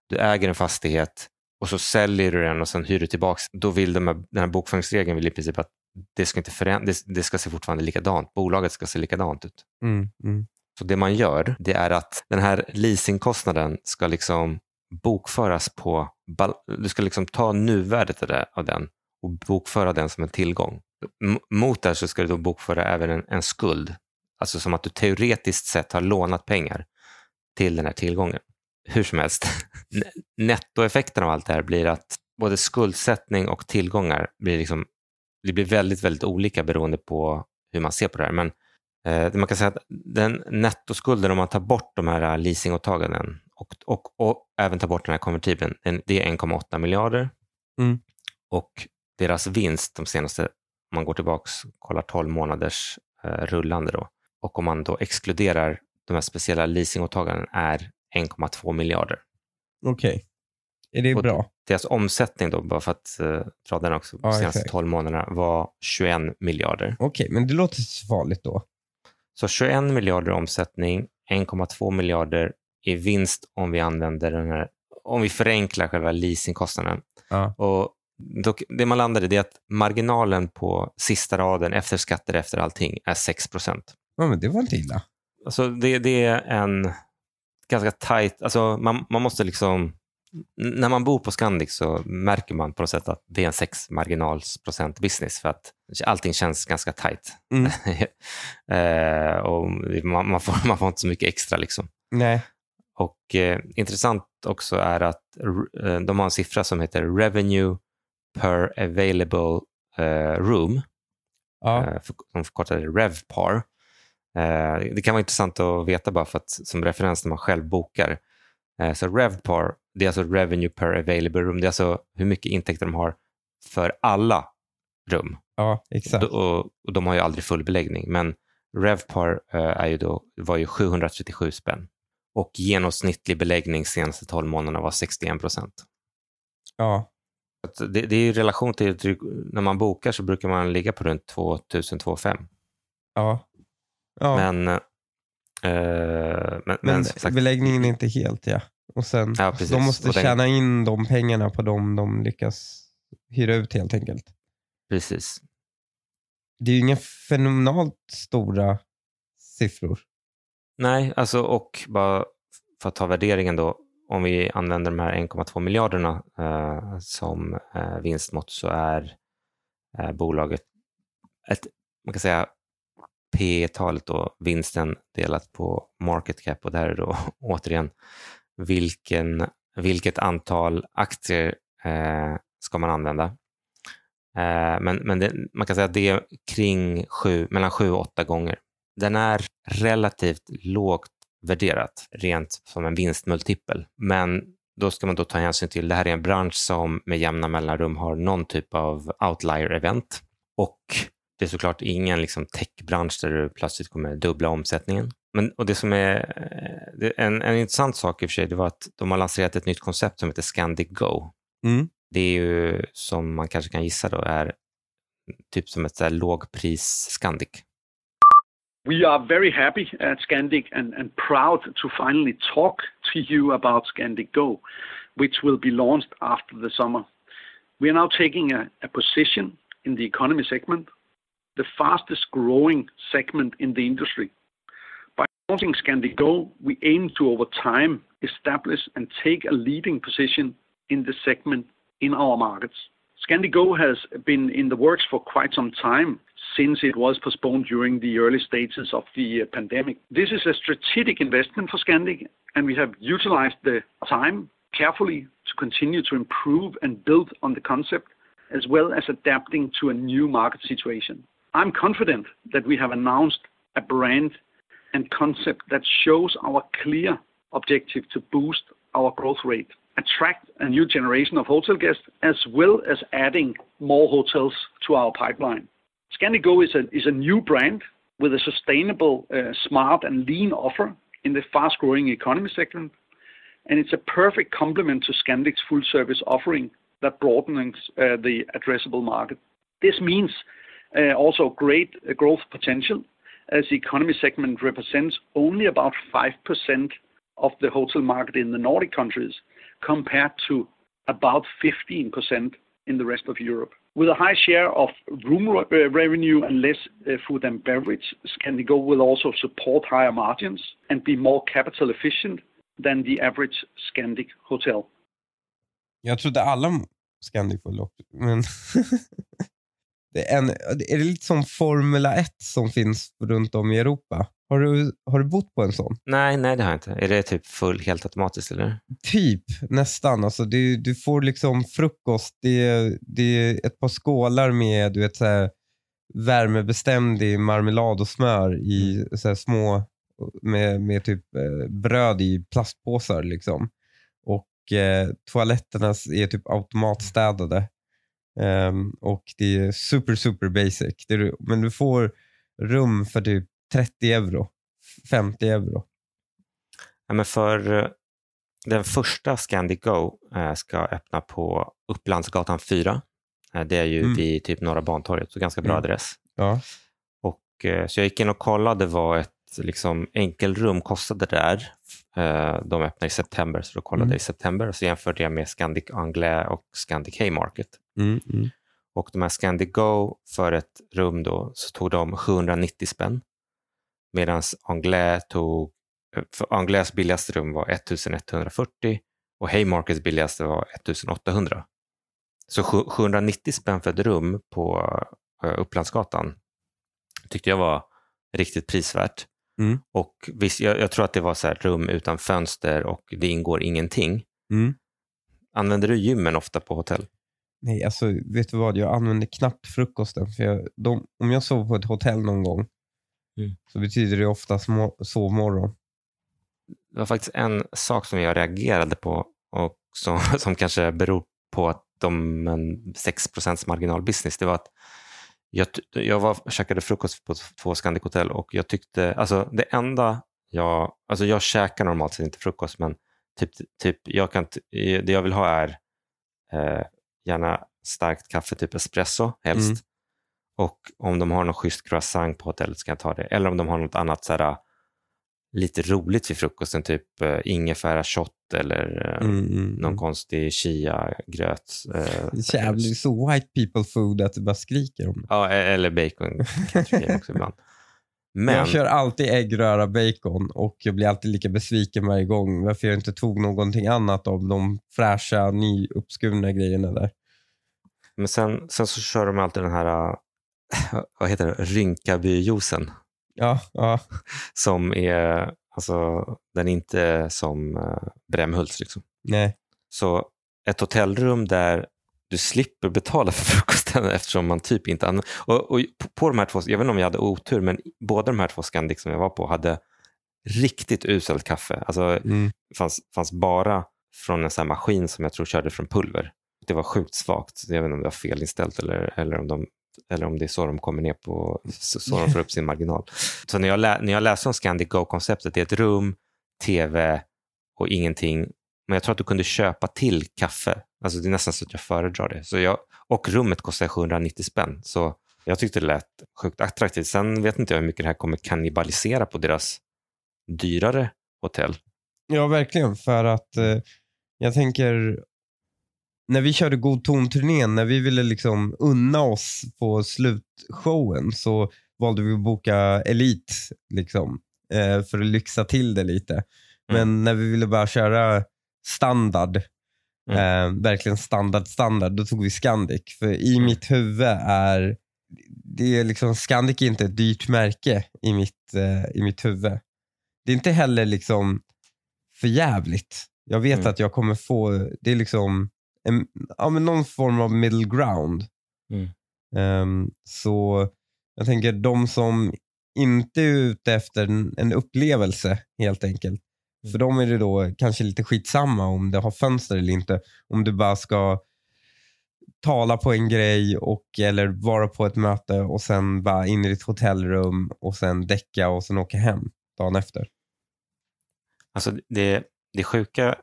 du äger en fastighet och så säljer du den och sen hyr du tillbaka. Då vill de här, den här bokföringsregeln vill i princip att det ska, inte föränd- det, ska se fortfarande likadant. Bolaget ska se likadant ut. Mm. Mm. Så det man gör, det är att den här leasingkostnaden ska liksom bokföras på, du ska liksom ta nuvärdet av det- av den och bokföra den som en tillgång. Mot det så ska du då bokföra även en, en skuld. Alltså som att du teoretiskt sett har lånat pengar till den här tillgången. Hur som helst, nettoeffekten av allt det här blir att både skuldsättning och tillgångar blir, liksom, det blir väldigt, väldigt olika beroende på hur man ser på det här. Men Eh, man kan säga att den nettoskulden, om man tar bort de här leasingåtaganden och, och, och även tar bort den här konvertibeln, det är 1,8 miljarder. Mm. Och deras vinst de senaste, om man går tillbaka och kollar 12 månaders eh, rullande då, och om man då exkluderar de här speciella leasingåtaganden är 1,2 miljarder. Okej. Är det Och bra? Deras omsättning då, bara för att eh, dra den också, de senaste exakt. 12 månaderna var 21 miljarder. Okej, men det låter farligt då. Så 21 miljarder omsättning, 1,2 miljarder i vinst om vi använder den här, om vi förenklar själva leasingkostnaden. Ja. Och det man landade i det är att marginalen på sista raden efter skatter efter allting är 6 procent. Ja, men det var inte illa. Alltså det, det är en ganska tight, alltså man, man måste liksom, när man bor på Scandic så märker man på något sätt att det är en 6 marginalsprocent business för att allting känns ganska tight. Mm. eh, och man, man, får, man får inte så mycket extra. Liksom. Nej. Och eh, Intressant också är att eh, de har en siffra som heter revenue per available eh, room, Ja. eh, för, de förkortar det RevPAR. Eh, det kan vara intressant att veta bara för att, som referens när man själv bokar. Så RevPAR, det är alltså revenue per available room. Det är alltså hur mycket intäkter de har för alla rum. ja, exakt. Och, och de har ju aldrig full beläggning, men RevPAR är ju då, var ju 737 spänn. Och genomsnittlig beläggning senaste 12 månaderna var 61 procent. Ja. Det, det är i relation till när man bokar så brukar man ligga på runt 2000-2500. Ja. ja. Men, eh, men, men, Men sagt, beläggningen är inte helt, ja. Och sen, Ja, de måste Och den- tjäna in de pengarna på dem de lyckas hyra ut helt enkelt. precis. Det är ju inga fenomenalt stora siffror. Nej, alltså och bara för att ta värderingen då, om vi använder de här 1,2 miljarderna eh, som eh, vinstmått så är eh, bolaget ett, man kan säga P talet då, vinsten delat på market cap och där är då återigen vilken, vilket antal aktier eh, ska man använda. Eh, men men det, man kan säga att det är kring sju, mellan sju och åtta gånger. Den är relativt lågt värderat rent som en vinstmultipel. Men då ska man då ta hänsyn till det här är en bransch som med jämna mellanrum har någon typ av outlier-event. Och det är såklart ingen liksom techbransch där du plötsligt kommer dubbla omsättningen. Men, och det som är eh, en, en intressant sak i och för sig, det var att de har lanserat ett nytt koncept som heter Scandic Go. Mm. Det är ju, som man kanske kan gissa då, är typ som ett lågpris Scandic. We are very happy at Scandic and, proud to finally talk to you about Scandic Go, which will be launched after the summer. We are now taking a, a position in the economy segment, the fastest growing segment in the industry. By launching Scandic Go, we aim to over time establish and take a leading position in the segment in our markets. Scandic Go has been in the works for quite some time since it was postponed during the early stages of the uh, pandemic. This is a strategic investment for Scandic, and we have utilized the time carefully to continue to improve and build on the concept, as well as adapting to a new market situation. I'm confident that we have announced a brand and concept that shows our clear objective to boost our growth rate, attract a new generation of hotel guests, as well as adding more hotels to our pipeline. Scandic is a, is a new brand with a sustainable, uh, smart, and lean offer in the fast growing economy segment. And it's a perfect complement to Scandic's full service offering that broadens uh, the addressable market. This means uh, also great growth potential as the economy segment represents only about 5% of the hotel market in the Nordic countries compared to about 15% in the rest of Europe. With a high share of room uh, revenue and less uh, food and beverage, Scandic will also support higher margins and be more capital efficient than the average Scandic hotel. Jag trodde alla Scandic var lock, men det är, en, är det lite som Formula 1 som finns runt om i Europa? Har du, har du bott på en sån? Nej, nej det har jag inte. Är det typ full, helt automatiskt eller? Typ, nästan. Alltså, du, du får liksom frukost. Det är, det är ett par skålar med du vet, så här, värmebeständig marmelad och smör i mm. så här, små med, med typ eh, bröd i plastpåsar. Liksom. Och eh, toaletterna är typ automatstädade. Um, och det är super, super basic. Är, men du får rum för typ 30 euro, 50 euro. Ja, men för eh, den första Scandic Go äh, ska öppna på Upplandsgatan 4. Äh, det är ju mm. vid typ Norra Bantorget, så ganska bra mm. adress. Ja. Och, så jag gick in och kollade vad ett liksom, enkelrum kostade där. de öppnar i september, så då kollade mm. jag i september och så jämförde jag med Scandic Anglais och Scandic Haymarket. Mm, mm. Och de här Scandic Go för ett rum då, så tog de 790 spänn. Medan Anglais tog, för Anglais billigaste rum var 1140 och Haymarkets billigaste var 1800. Så 790 spänn för ett rum på Upplandsgatan tyckte jag var riktigt prisvärt. Mm. Och visst, jag, jag, tror att det var så rum utan fönster och det ingår ingenting. Mm. Använder du gymmen ofta på hotell? Nej, alltså vet du vad? Jag använder knappt frukosten. För jag, de, om jag sover på ett hotell någon gång mm. så betyder det ofta sovmorgon. Det var faktiskt en sak som jag reagerade på och som, som kanske beror på att de en 6 marginalbusiness. Det var att jag, jag var, käkade frukost på två Scandic Hotel och jag tyckte, alltså det enda jag, alltså jag käkar normalt sett inte frukost men typ, typ jag kan, det jag vill ha är eh, gärna starkt kaffe, typ espresso helst. Mm. Och om de har någon schysst croissant på hotellet ska jag ta det. Eller om de har något annat så här, lite roligt vid frukosten, typ uh, ingefära shot eller uh, mm, mm, någon mm. konstig chia-gröt. Uh, Jävligt så white people food att du bara skriker om det. Ja, e- eller bacon också ibland. Men... Jag kör alltid äggröra bacon och jag blir alltid lika besviken varje gång varför jag inte tog någonting annat av de fräscha, nyuppskurna grejerna där. Men sen, sen så kör de alltid den här, vad heter det, rynkabyjuicen. Ja, ja. Som är, alltså den är inte som uh, Brämhults liksom. Nej. Så ett hotellrum där du slipper betala för frukosten eftersom man typ inte använder... Och, och, på de här två, jag vet inte om jag hade otur, men båda de här två Scandic som jag var på hade riktigt uselt kaffe. Alltså, mm. fanns, fanns bara från en sån maskin som jag tror körde från pulver. Det var sjukt svagt. Jag vet inte om det var felinställt eller, eller, om, de, eller om det är så de kommer ner på, så, de får upp sin marginal. Så när jag, lä, när jag läste om Scandic Go-konceptet, det är ett rum, tv och ingenting. Men jag tror att du kunde köpa till kaffe Alltså det är nästan så att jag föredrar det. Så jag, och rummet kostar 790 spänn. Så jag tyckte det lät sjukt attraktivt. Sen vet inte jag hur mycket det här kommer kannibalisera på deras dyrare hotell. Ja, verkligen. För att eh, jag tänker, när vi körde God ton-turnén, när vi ville liksom unna oss på slutshowen så valde vi att boka Elite liksom, eh, för att lyxa till det lite. Mm. Men när vi ville bara köra standard Mm. Eh, verkligen standard standard. Då tog vi Scandic. För i mm. mitt huvud är det är liksom, Scandic är inte ett dyrt märke i mitt, eh, i mitt huvud. Det är inte heller liksom för jävligt. Jag vet Mm. att jag kommer få, det är liksom en, ja, men någon form av middle ground. Mm. Ehm, så jag tänker de som inte är ute efter en, en upplevelse helt enkelt. Mm. För dem är det då kanske lite skitsamma om det har fönster eller inte. Om du bara ska tala på en grej och eller vara på ett möte och sen bara in i ditt hotellrum och sen däcka och sen åka hem dagen efter. Alltså det, det sjuka,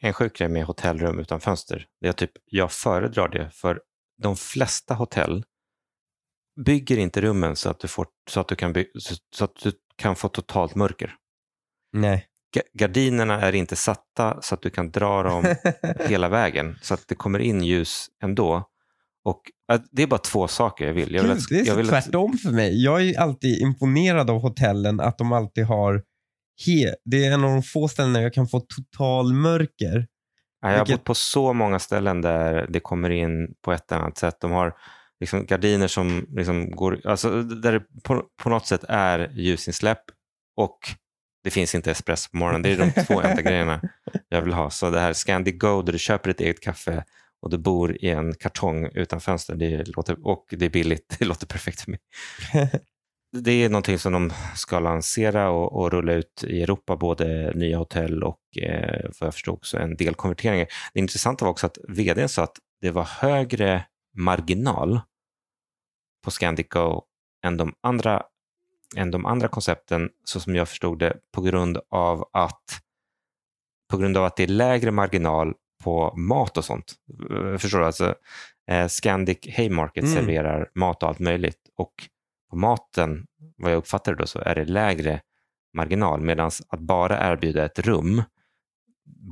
en sjuk grej med hotellrum utan fönster, det är typ, jag föredrar det för de flesta hotell bygger inte rummen så att du, får, så att du, kan, by, så, att du kan få totalt mörker. Nej. Ga- Gardinerna är inte satta så att du kan dra dem hela vägen så att det kommer in ljus ändå. Och Det är bara två saker jag vill. Jag vill Gud, det är så jag vill att, tvärtom för mig. Jag är alltid imponerad av hotellen att de alltid har he det är en av de få ställena jag kan få total mörker. Ja, jag har Vilket- bott på så många ställen där det kommer in på ett eller annat sätt. De har liksom gardiner som liksom går, alltså där det på, på något sätt är ljusinsläpp och det finns inte espresso på morgonen. Det är de två enda grejerna jag vill ha. Så det här Scandic Go där du köper ett eget kaffe och du bor i en kartong utan fönster det låter, och det är billigt. Det låter perfekt för mig. Det är någonting som de ska lansera och, och rulla ut i Europa, både nya hotell och eh, vad jag förstod också en del konverteringar. Det intressanta var också att vdn sa att det var högre marginal på Scandic Go än de andra, än de andra koncepten, så som jag förstod det, på grund av att på grund av att det är lägre marginal på mat och sånt. Eh, Förstår du? Alltså, eh, Scandic Haymarket Mm. serverar mat och allt möjligt och på maten, vad jag uppfattar det då, så är det lägre marginal medan att bara erbjuda ett rum,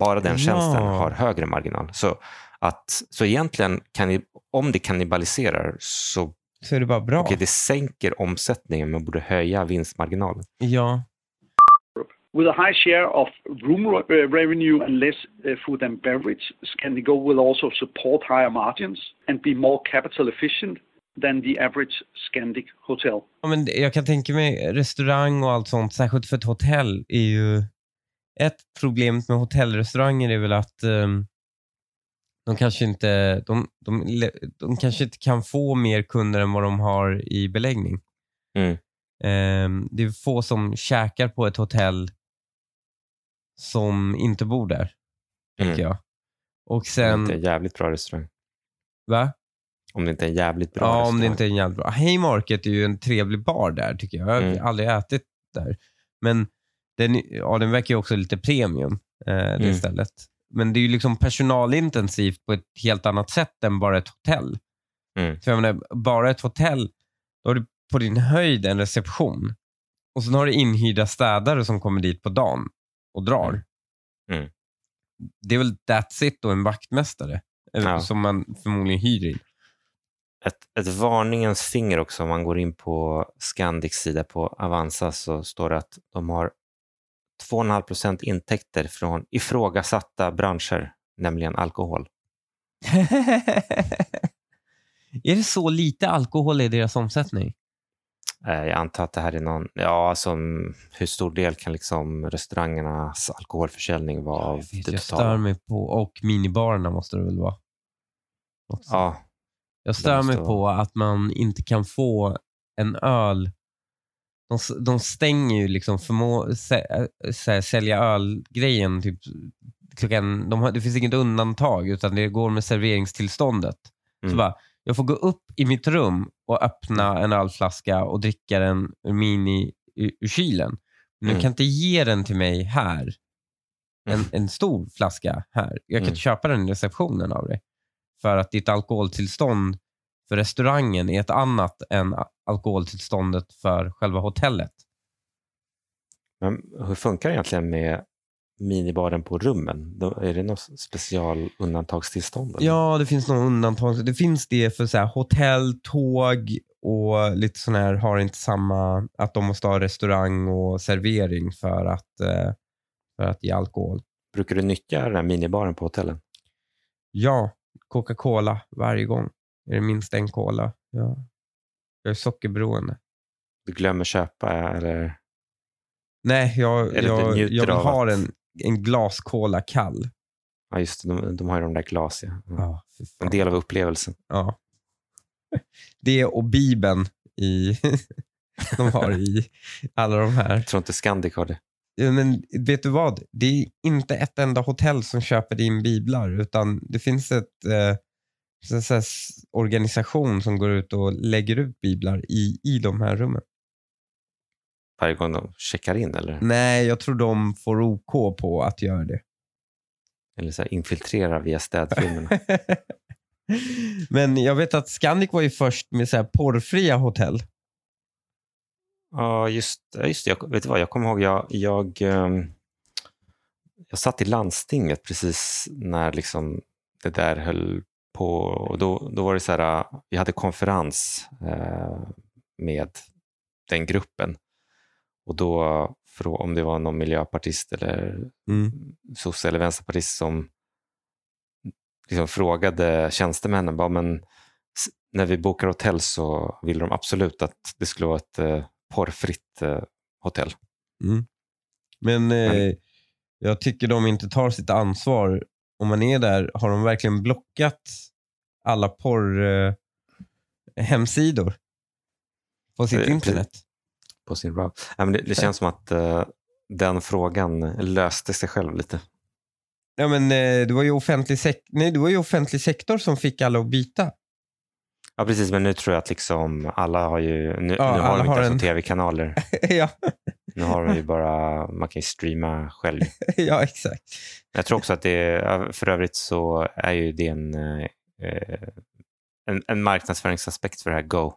bara den Ja. tjänsten har högre marginal. Så, att, så egentligen, kan ni, om det kannibaliserar så Så är det bara bra. okej, det sänker omsättningen men borde höja vinstmarginalen. Ja. With a high share of room uh, revenue and less uh, food and beverage, Scandigo will also support higher margins and be more capital efficient than the average Scandic hotel. ja men jag kan tänka mig restaurang och allt sånt, särskilt för ett hotell, är ju... Ett problem med hotellrestauranger är väl att ehm, de kanske inte de, de, de kanske inte kan få mer kunder än vad de har i beläggning. Mm. Ehm, det är få som käkar på ett hotell som inte bor där, tycker Mm. jag. Och det sen, inte är en jävligt bra restaurang. va? Om det inte är en jävligt bra Ja, om det inte är en jävligt bra. Haymarket är ju en trevlig bar där tycker jag. Jag har Mm. aldrig ätit där. Men den, ja, den verkar ju också lite premium, eh, det Mm. stället. Men det är ju liksom personalintensivt på ett helt annat sätt än bara ett hotell. Mm. För jag menar, bara ett hotell, då har du på din höjd en reception. Och sen har du inhyrda städare som kommer dit på dagen och drar. Mm. Mm. Det är väl that's it och en vaktmästare eh, Ja. som man förmodligen hyr in. Ett, ett varningens finger också. Om man går in på Scandics sida på Avanza så står det att de har 2,5 procent intäkter från ifrågasatta branscher, nämligen alkohol. är det så lite alkohol i deras omsättning? Eh, Jag antar att det här är någon, ja, som, hur stor del kan liksom restaurangernas alkoholförsäljning vara av jag, vet, det jag stör mig på, och minibarerna måste det väl vara. Också. Ja, jag stör mig på att man inte kan få en öl. De, de stänger ju liksom förmå, sä, sä, sälja ölgrejen typ klockan, de det finns inget undantag utan det går med serveringstillståndet. Så Mm. bara, jag får gå upp i mitt rum och öppna en ölflaska och dricka den ur mini ur, ur kylen. Men du Mm. kan inte ge den till mig här. En, Mm. en stor flaska här. Jag kan Mm. köpa den i receptionen av dig. För att ditt alkoholtillstånd för restaurangen är ett annat än alkoholtillståndet för själva hotellet. men hur funkar det egentligen med minibaren på rummen? Då, är det något special undantagstillstånd? eller? Ja, det finns några undantag. Det finns det för så här, hotell, tåg och lite sådana här har inte samma, att de måste ha restaurang och servering för att, eh, för att ge alkohol. Brukar du nyttja den här minibaren på hotellen? Ja, Coca-Cola varje gång. Är det minst en cola? Ja. Jag är sockerberoende. Du glömmer köpa eller? Nej, jag, jag, jag vill ha en, en glas cola kall. Ja, just det, de, de har ju de där glas. Ja. Mm. Ja. En del av upplevelsen. Ja. Det och Bibeln i, de har i alla de här. Jag tror inte Scandic har det. Men vet du vad? Det är inte ett enda hotell som köper in biblar utan det finns ett eh, så, organisation som går ut och lägger ut biblar i, i de här rummen. Varje gång de checkar in eller, Nej, jag tror de får OK på att göra det. eller så här infiltrerar via städfirmorna. Men jag vet att Scandic var ju först med så porrfria hotell. Ja, just, just det. Jag, vet du vad, jag kommer ihåg, jag, jag, ehm, jag satt i landstinget precis när liksom det där höll på. Och då, då var det så här, äh, vi hade konferens eh, med den gruppen. Och då, om det var någon miljöpartist eller Mm. sosse eller vänsterpartist som liksom frågade tjänstemännen, bara, men när vi bokar hotell så vill de absolut att det skulle vara ett eh, porrfritt eh, hotell. Men eh, jag tycker de inte tar sitt ansvar. Om man är där, har de verkligen blockat alla porr eh, på sitt Eh, internet? på sin route. Ja, det, det känns som att eh, den frågan löste sig själv lite. Ja, men eh, det var ju offentlig, sek- Nej, det var ju offentlig sektor som fick alla att byta. Ja, precis, men nu tror jag att liksom alla har ju, nu, Ja, nu har de inte har ens en- tv-kanaler. ja, Nu har de ju bara, man kan ju streama själv. ja, exakt. Jag tror också att det, för övrigt så är ju det en, eh, en, en marknadsföringsaspekt för det här Go.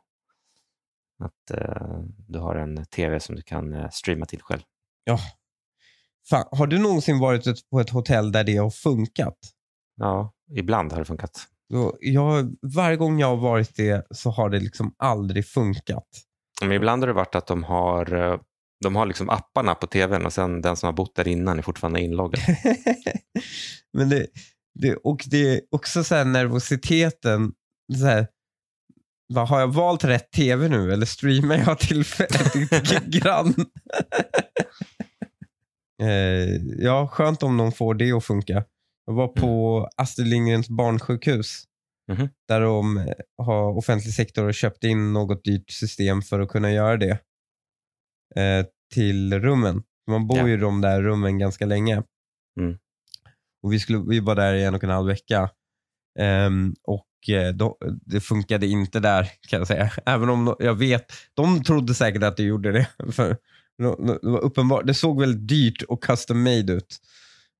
Att eh, du har en tv som du kan eh, streama till själv. Fan, har du någonsin varit på ett hotell där det har funkat? Ja, ibland har det funkat. Jag, varje gång jag har varit det så har det liksom aldrig funkat. Men ibland har det varit att de har, eh, de har liksom apparna på tvn och sen den som har bott där innan är fortfarande inloggad. Men det, det, och det är också så här nervositeten. Så här, vad, har jag valt rätt tv nu eller streamar jag till, till grann? eh, ja, skönt om de får det att funka. Jag var på Astrid Lindgrens barnsjukhus. Mhm. Där de eh, har offentlig sektor och köpt in något dyrt system för att kunna göra det. Eh, till rummen. Man bor Ja. ju i de där rummen ganska länge. Mm. Och vi, skulle, vi var där i en och en halv vecka. Ehm, och eh, då, det funkade inte där kan jag säga. Även om jag vet, de trodde säkert att det gjorde det. För det var uppenbart, det såg väldigt dyrt och custom made ut.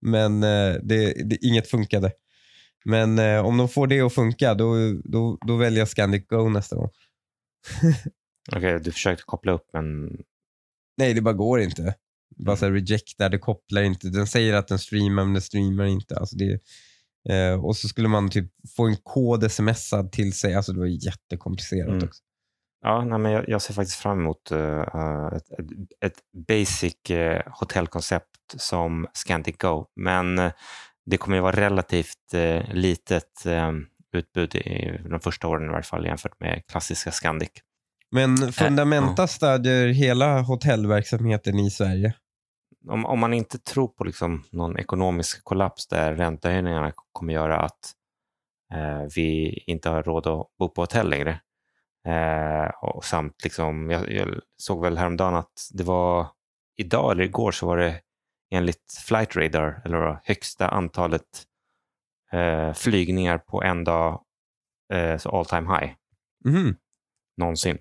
Men eh, det, det, inget funkade. Men eh, om de får det att funka, då, då, då väljer jag Scandic Go nästa gång. Okej, du försökte koppla upp men Nej, det bara går inte. Bara så här rejectar, det kopplar inte. Den säger att den streamar, men den streamar inte. Alltså det, eh, och så skulle man typ få en kod smsad till sig. Alltså det var jättekomplicerat Mm. också. Ja, nej, men jag, jag ser faktiskt fram emot eh, ett, ett, ett basic eh, hotellkoncept som Scandic Go. Men eh, det kommer ju vara relativt eh, litet eh, utbud i de första åren i varje fall jämfört med klassiska Scandic. Men Fundamenta stödjer hela hotellverksamheten i Sverige. Om, om man inte tror på liksom någon ekonomisk kollaps där räntehöjningarna kommer göra att eh, vi inte har råd att bo på hotell längre. Eh, och samt, liksom, jag, jag såg väl häromdagen att det var idag eller igår så var det enligt Flight Radar, eller högsta antalet eh, flygningar på en dag, eh, så all time high Mhm. någonsin.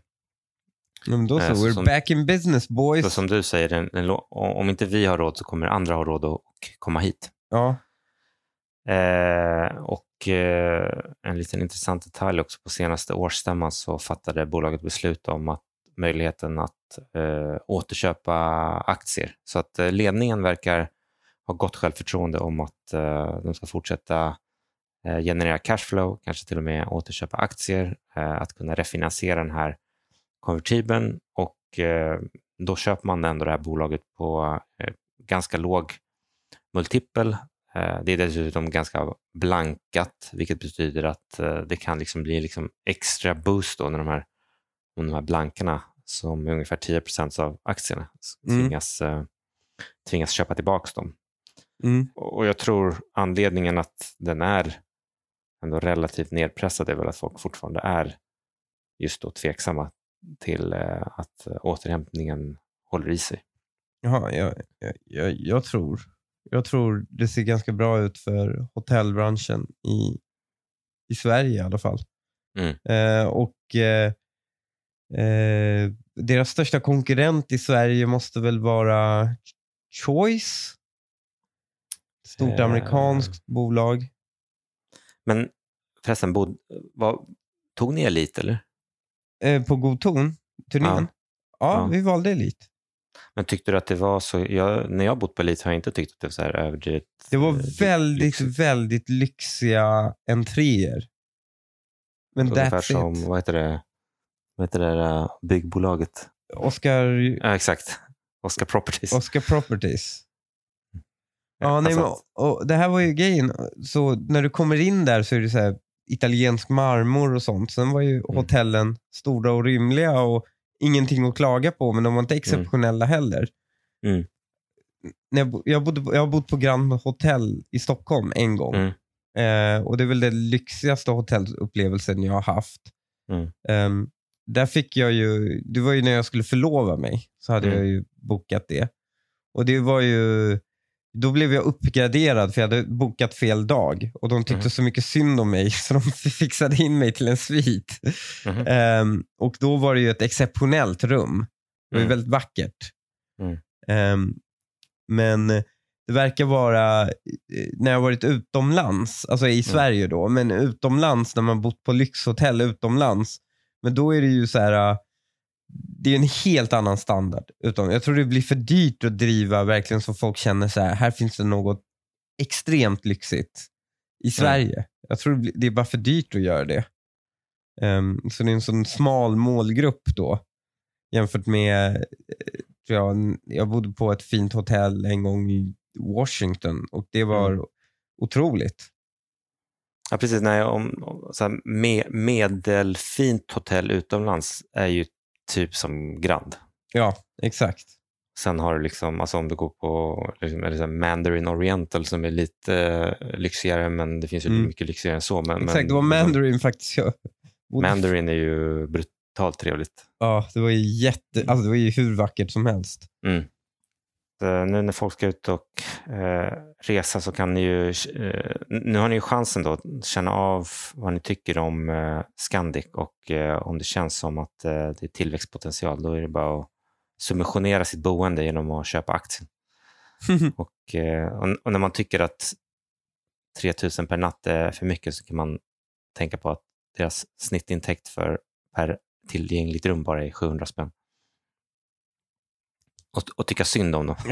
Men då så, Eh, så we're som- back in business boys. Så som du säger, den, lo- om inte vi har råd så kommer andra ha råd att komma hit. Ja. Eh, och eh, en liten intressant detalj också, på senaste årsstämman så fattade bolaget beslut om att möjligheten att eh, återköpa aktier. Så att eh, ledningen verkar ha gott självförtroende om att eh, de ska fortsätta eh, generera cashflow, kanske till och med återköpa aktier, eh, att kunna refinansiera den här konvertibeln och eh, då köper man ändå det här bolaget på eh, ganska låg multipel. Eh, det är dessutom ganska blankat, vilket betyder att eh, det kan liksom bli liksom extra boost då när de här om de här blankarna som är ungefär 10% av aktierna Mm. tvingas, eh, tvingas köpa tillbaka dem. Mm. Och jag tror anledningen att den är ändå relativt nedpressad är väl att folk fortfarande är just då tveksamma till eh, att eh, återhämtningen håller i sig. Jaha, jag, jag, jag, tror, jag tror det ser ganska bra ut för hotellbranschen i, i Sverige i alla fall. Mm. Eh, och eh, eh, Deras största konkurrent i Sverige måste väl vara Choice? Stort Eh. amerikanskt bolag. Men förresten, bod, vad, tog ni Elite eller? Eh, på God ton, turnén. Ja, Ja. vi valde Elite. Men tyckte du att det var så? Jag, när jag bott på Elite har jag inte tyckt att det var så här överdrivet. Det var eh, väldigt, lyxigt. väldigt lyxiga entréer. Men Ungefär that's som, it. vad heter det, vad heter det där, uh, byggbolaget? Oscar, Ja, exakt. Oscar Properties. Oscar Properties. Ja, nej, men, alltså- och det här var ju grejen. Så när du kommer in där så är det så här italiensk marmor och sånt. Sen var ju hotellen stora och rymliga och ingenting att klaga på, men de var inte exceptionella heller. Mm. När jag, jag, bodde, jag har bott på Grand Hotel i Stockholm en gång. Mm. Eh, och Det är väl den lyxigaste hotellupplevelsen jag har haft. Mm. Där fick jag ju, det var ju när jag skulle förlova mig, så hade Mm. jag ju bokat det. Och det var ju, då blev jag uppgraderad för jag hade bokat fel dag. Och de tyckte Mm. så mycket synd om mig så de fixade in mig till en svit. Mhm. Ehm, och då var det ju ett exceptionellt rum. Det var ju Mm. väldigt vackert. Mm. Ehm, men det verkar vara, eh, när jag varit utomlands, alltså Mm. i Sverige då, men utomlands när man bott på lyxhotell utomlands, men då är det ju så här, äh, det är en helt annan standard. Utom, jag tror det blir för dyrt att driva verkligen så folk känner så här, här finns det något extremt lyxigt i Sverige. Jag tror det blir- det är bara för dyrt att göra det. Ehm, så det är en sån smal målgrupp då jämfört med, eh, tror jag, jag bodde på ett fint hotell en gång i Washington och det var Mm. otroligt. Ja, precis. Nej, om, om, så här, me, medelfint hotell utomlands är ju typ som Grand. Ja, exakt. Sen har du liksom, alltså om du går på liksom, här Mandarin Oriental som är lite eh, lyxigare, men det finns ju Mm. mycket lyxigare än så. Men, exakt, men, det var Mandarin faktiskt. Jag bodde- Mandarin är ju brutalt trevligt. Ja, det var ju jätte, alltså det var ju hur vackert som helst. Mm. Så nu när folk ska ut och eh, resa så kan ni ju, eh, nu har ni ju chansen då att känna av vad ni tycker om eh, Scandic och eh, om det känns som att eh, det är tillväxtpotential, då är det bara att subventionera sitt boende genom att köpa aktien. Och, eh, och, när man tycker att 3000 per natt är för mycket så kan man tänka på att deras snittintäkt för per tillgängligt rum bara är 700 spänn. Och, och tycka synd om dem.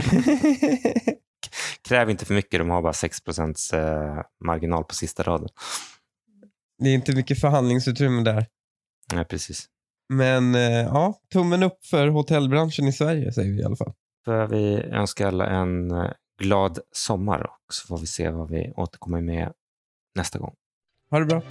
Kräv inte för mycket, de har bara 6 eh, marginal på sista raden. det är inte mycket förhandlingsutrymme där. Nej, precis. Men eh, ja, tummen upp för hotellbranschen i Sverige säger vi i alla fall. Får vi önska alla en eh, glad sommar och så får vi se vad vi återkommer med nästa gång. Ha det bra.